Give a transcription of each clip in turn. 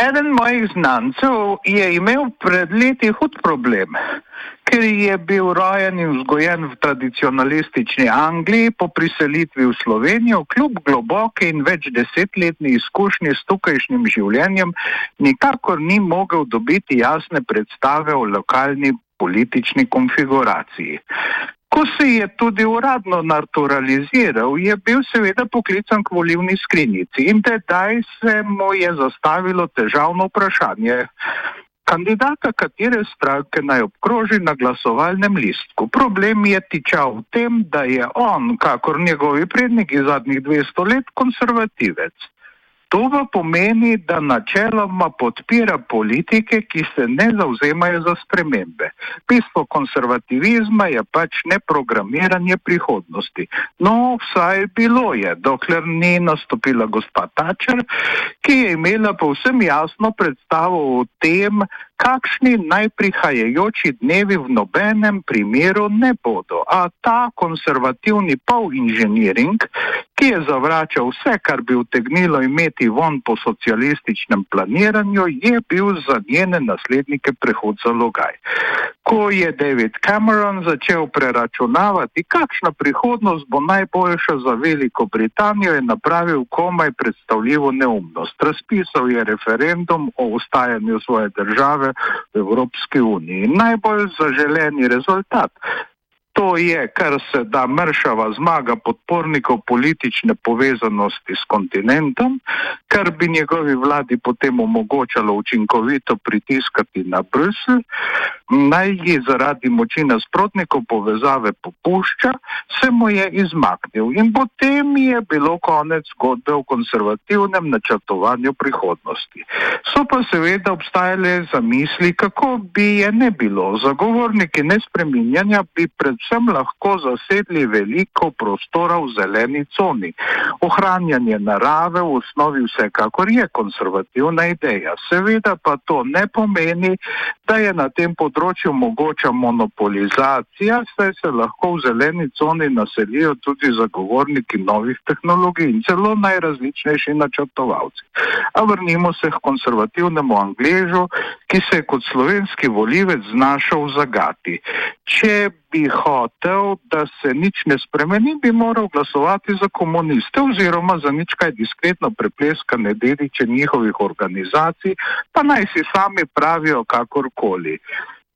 Eden mojih znancev je imel pred leti hud problem ker je bil rojen in vzgojen v tradicionalistični Angliji, po priselitvi v Slovenijo, kljub globoke in več desetletni izkušnji s tukajšnjim življenjem, nikakor ni mogel dobiti jasne predstave o lokalni politični konfiguraciji. Ko se je tudi uradno naturaliziral, je bil seveda poklican k volivni skrinjici in tedaj se mu je zastavilo težavno vprašanje, kandidata katere stranke naj obkroži na glasovalnem listku. Problem je tičal v tem, da je on, kakor njegovi predniki zadnjih 200 let, konservativec. To pa pomeni, da načeloma podpira politike, ki se ne zauzemajo za spremembe. Bistvo konservativizma je pač neprogramiranje prihodnosti. No, vsaj bilo je, dokler ni nastopila gospa Tačer, ki je imela povsem jasno predstavo o tem, kakšni najprihajajoči dnevi v nobenem primeru ne bodo. A ta konservativni polinženiring, ki je zavračal vse, kar bi utegnilo imeti von po socialističnem planiranju, je bil za njene naslednike prehod za logaj. Ko je David Cameron začel preračunavati, kakšna prihodnost bo najboljša za Veliko Britanijo, je napravil komaj predstavljivo neumnost. Razpisal je referendum o ostajanju svoje države v Evropski uniji. Najbolj zaželeni rezultat To je, kar se da mršava zmaga podpornikov politične povezanosti s kontinentom, kar bi njegovi vladi potem omogočalo učinkovito pritiskati na Brusel, naj ji zaradi moči nasprotnikov povezave popušča, se mu je izmaknil in potem je bilo konec zgodbe o konservativnem načrtovanju prihodnosti. So pa seveda obstajale zamisli, kako bi je ne bilo. Zagovorniki nespreminjanja bi pred predvsem lahko zasedli veliko prostora v zeleni coni. Ohranjanje narave v osnovi vsekakor je konservativna ideja. Seveda pa to ne pomeni, da je na tem področju mogoča monopolizacija, saj se lahko v zeleni coni naselijo tudi zagovorniki novih tehnologij in celo najrazličnejši načrtovalci. A vrnimo se k konservativnemu angležu, ki se je kot slovenski volivec znašel v zagati. Če bi hotel, da se nič ne spremeni, bi moral glasovati za komuniste oziroma za nič kaj diskretno prepleskane dediče njihovih organizacij, pa naj si sami pravijo kakorkoli.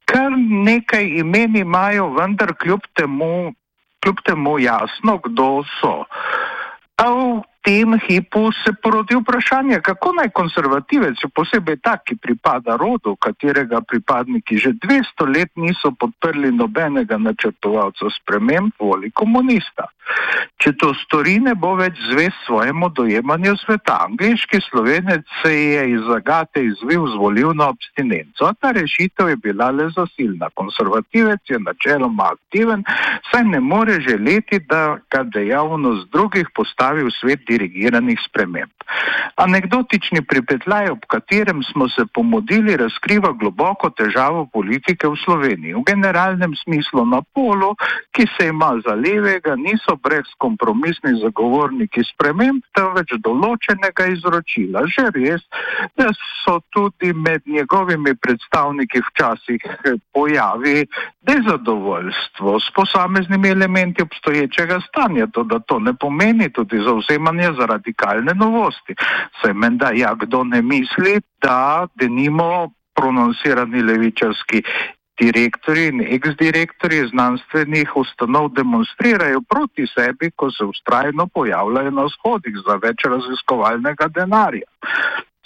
Kar nekaj imen imajo, vendar kljub temu, kljub temu jasno, kdo so. A v tem hipu se porodi vprašanje, kako naj konservativec, posebej tak, ki pripada rodu, katerega pripadniki že 200 let niso podprli nobenega načrtovalca sprememb, voli komunista. Če to stori, ne bo več zvest svojemu dojemanju sveta. Angliški slovenec se je iz zagate izvil z volivno abstinenco. Ta rešitev je bila le zasilna. Konservativec je načeloma aktiven, saj ne more želeti, da ga dejavnost drugih postavi v svet dirigiranih sprememb. Anekdotični pripetljaj, ob katerem smo se pomodili, razkriva globoko težavo politike v Sloveniji. V generalnem smislu na polu, ki se ima za levega, niso brezkompromisni zagovorniki sprememb, temveč določenega izročila. Že res, da so tudi med njegovimi predstavniki včasih pojavi nezadovoljstvo s posameznimi elementi obstoječega stanja, to da to ne pomeni tudi zauzemanje za radikalne novosti. Se menda, ja, kdo ne misli, da denimo prononcirani levičarski direktori in eksdirektori znanstvenih ustanov demonstrirajo proti sebi, ko se ustrajno pojavljajo na shodih za več raziskovalnega denarja.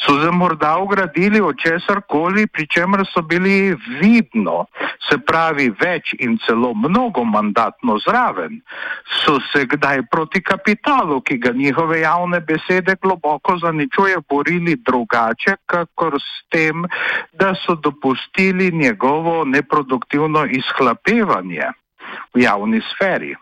So se morda ugradili od česar koli, pri čemer so bili vidno, se pravi več in celo mnogo mandatno zraven, so se kdaj proti kapitalu, ki ga njihove javne besede globoko zaničuje, borili drugače, kakor s tem, da so dopustili njegovo neproduktivno izhlapevanje v javni sferi.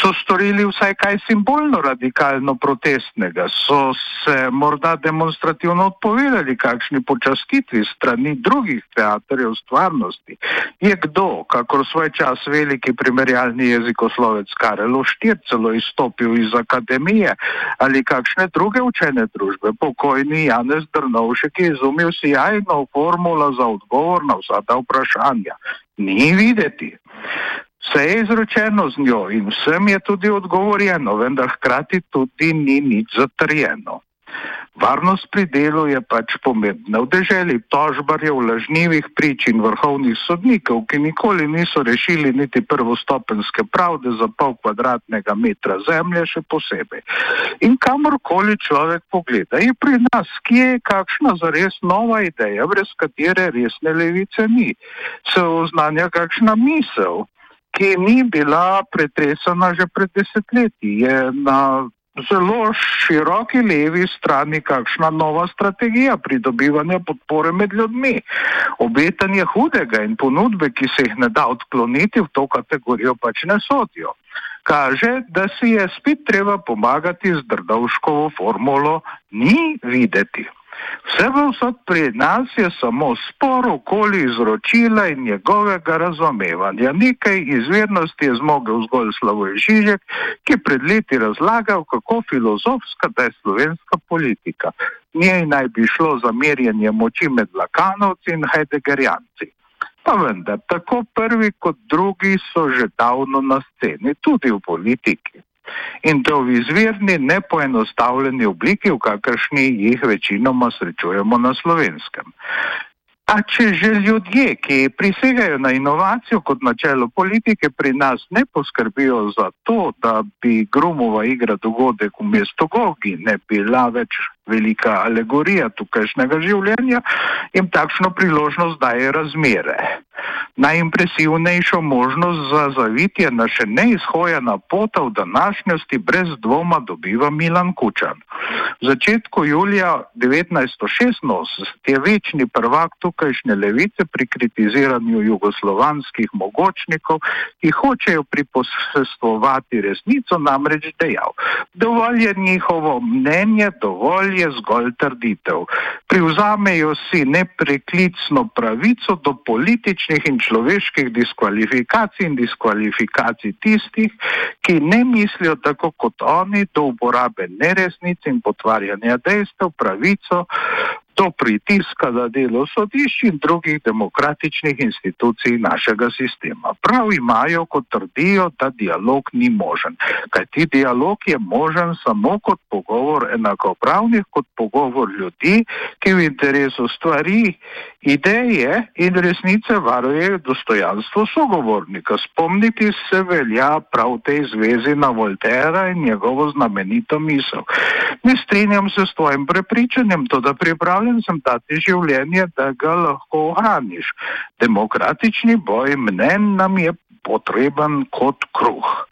So storili vsaj kaj simbolno radikalno protestnega, so se morda demonstrativno odpovedali kakšni počastitvi strani drugih teatrjev stvarnosti. Je kdo, kakor svoj čas veliki primerjalni jezikoslovec Karel Oštir celo izstopil iz akademije ali kakšne druge učene družbe, pokojni Janez Drnovšek je izumil sjajno formulo za odgovor na vsa ta vprašanja. Ni videti. Vse je izrečeno z njo in vsem je tudi odgovorjeno, vendar hkrati tudi ni nič zatrjeno. Varnost pri delu je pač pomembna. V deželi tožbarjev, lažnivih prič in vrhovnih sodnikov, ki nikoli niso rešili niti prvostopenske pravde za pol kvadratnega metra zemlje, še posebej. In kamorkoli človek pogleda, je pri nas, kje je kakšna zares nova ideja, brez katere resne levice ni. Se oznanja kakšna misel ki ni bila pretresena že pred desetletji. Je na zelo široki levi strani kakšna nova strategija pridobivanja podpore med ljudmi. Obetanje hudega in ponudbe, ki se jih ne da odkloniti v to kategorijo, pač ne sodijo. Kaže, da si je spet treba pomagati z drdovškovo formulo, ni videti. Vse vsot pri nas je samo spor okoli izročila in njegovega razumevanja. Nekaj izvirnosti je zmogel zgolj Slavoj Žižek, ki pred leti razlagal, kako filozofska da je slovenska politika. Njej naj bi šlo za merjenje moči med Lakanovci in Heideggerjanci. Pa vendar, tako prvi kot drugi so že davno na sceni, tudi v politiki in to v izvirni, nepoenostavljeni obliki, v kakršni jih večinoma srečujemo na slovenskem. A če že ljudje, ki prisegajo na inovacijo kot načelo politike, pri nas ne poskrbijo za to, da bi grumova igra dogodek v mestu Gogi ne bila več velika alegorija tukajšnjega življenja, jim takšno priložnost daje razmere. Najimpresivnejšo možnost za zavitje na še neizhojena pota v današnjosti brez dvoma dobiva Milan Kučan. V začetku julija 1986 je večni prvak tukajšnje levice pri kritiziranju jugoslovanskih mogočnikov, ki hočejo priposestovati resnico, namreč dejal. Dovolj je njihovo mnenje, dovolj je zgolj trditev. Privzamejo si nepreklicno pravico do političnih in človeških diskvalifikacij in diskvalifikacij tistih, ki ne mislijo tako kot oni do uporabe neresnic in potvarjanja dejstev, pravico do pritiska za delo sodišč in drugih demokratičnih institucij našega sistema. Prav imajo, ko trdijo, da dialog ni možen. Kaj ti dialog je možen samo kot pogovor enakopravnih, kot pogovor ljudi, ki v interesu stvari, ideje in resnice varujejo dostojanstvo sogovornika. Spomniti se velja prav tej zvezi na Voltera in njegovo znamenito misel. Ne strinjam se s tvojim prepričanjem, to da pripravljam pripravljen sem dati življenje, da ga lahko ohraniš. Demokratični boj mnen nam je potreben kot kruh.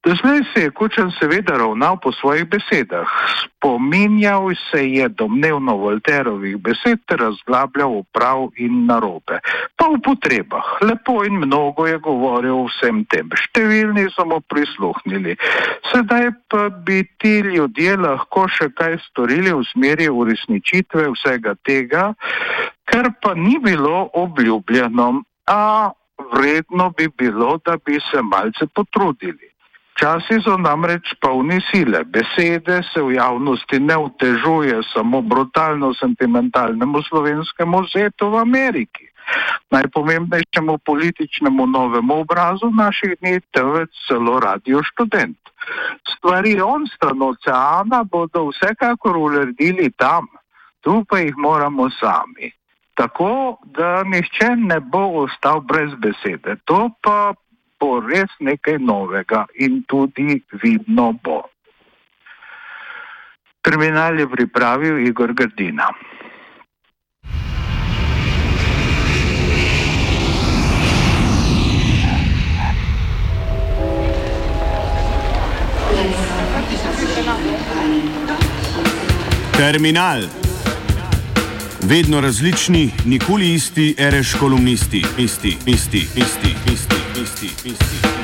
Doslej se je Kučan seveda ravnal po svojih besedah. Spominjal se je domnevno Volterovih besed ter razglabljal prav in narobe. Pa v potrebah. Lepo in mnogo je govoril o vsem tem. Številni so mu prisluhnili. Sedaj pa bi ti ljudje lahko še kaj storili v smeri uresničitve vsega tega, kar pa ni bilo obljubljeno. A vredno bi bilo, da bi se malce potrudili. Časi so namreč polni sile. Besede se v javnosti ne otežuje samo brutalno sentimentalnemu slovenskemu zetu v Ameriki. Najpomembnejšemu političnemu novemu obrazu naših dni, temveč celo radio študent. Stvari on stran oceana bodo vsekakor uredili tam, tu pa jih moramo sami. Tako, da nihče ne bo ostal brez besede. To pa bo res nekaj novega in tudi vidno bo. Terminal je pripravil Igor Grdina. Terminal. Vedno različni, nikoli isti, reš kolumnisti, isti, isti, isti, isti. insiste. insiste.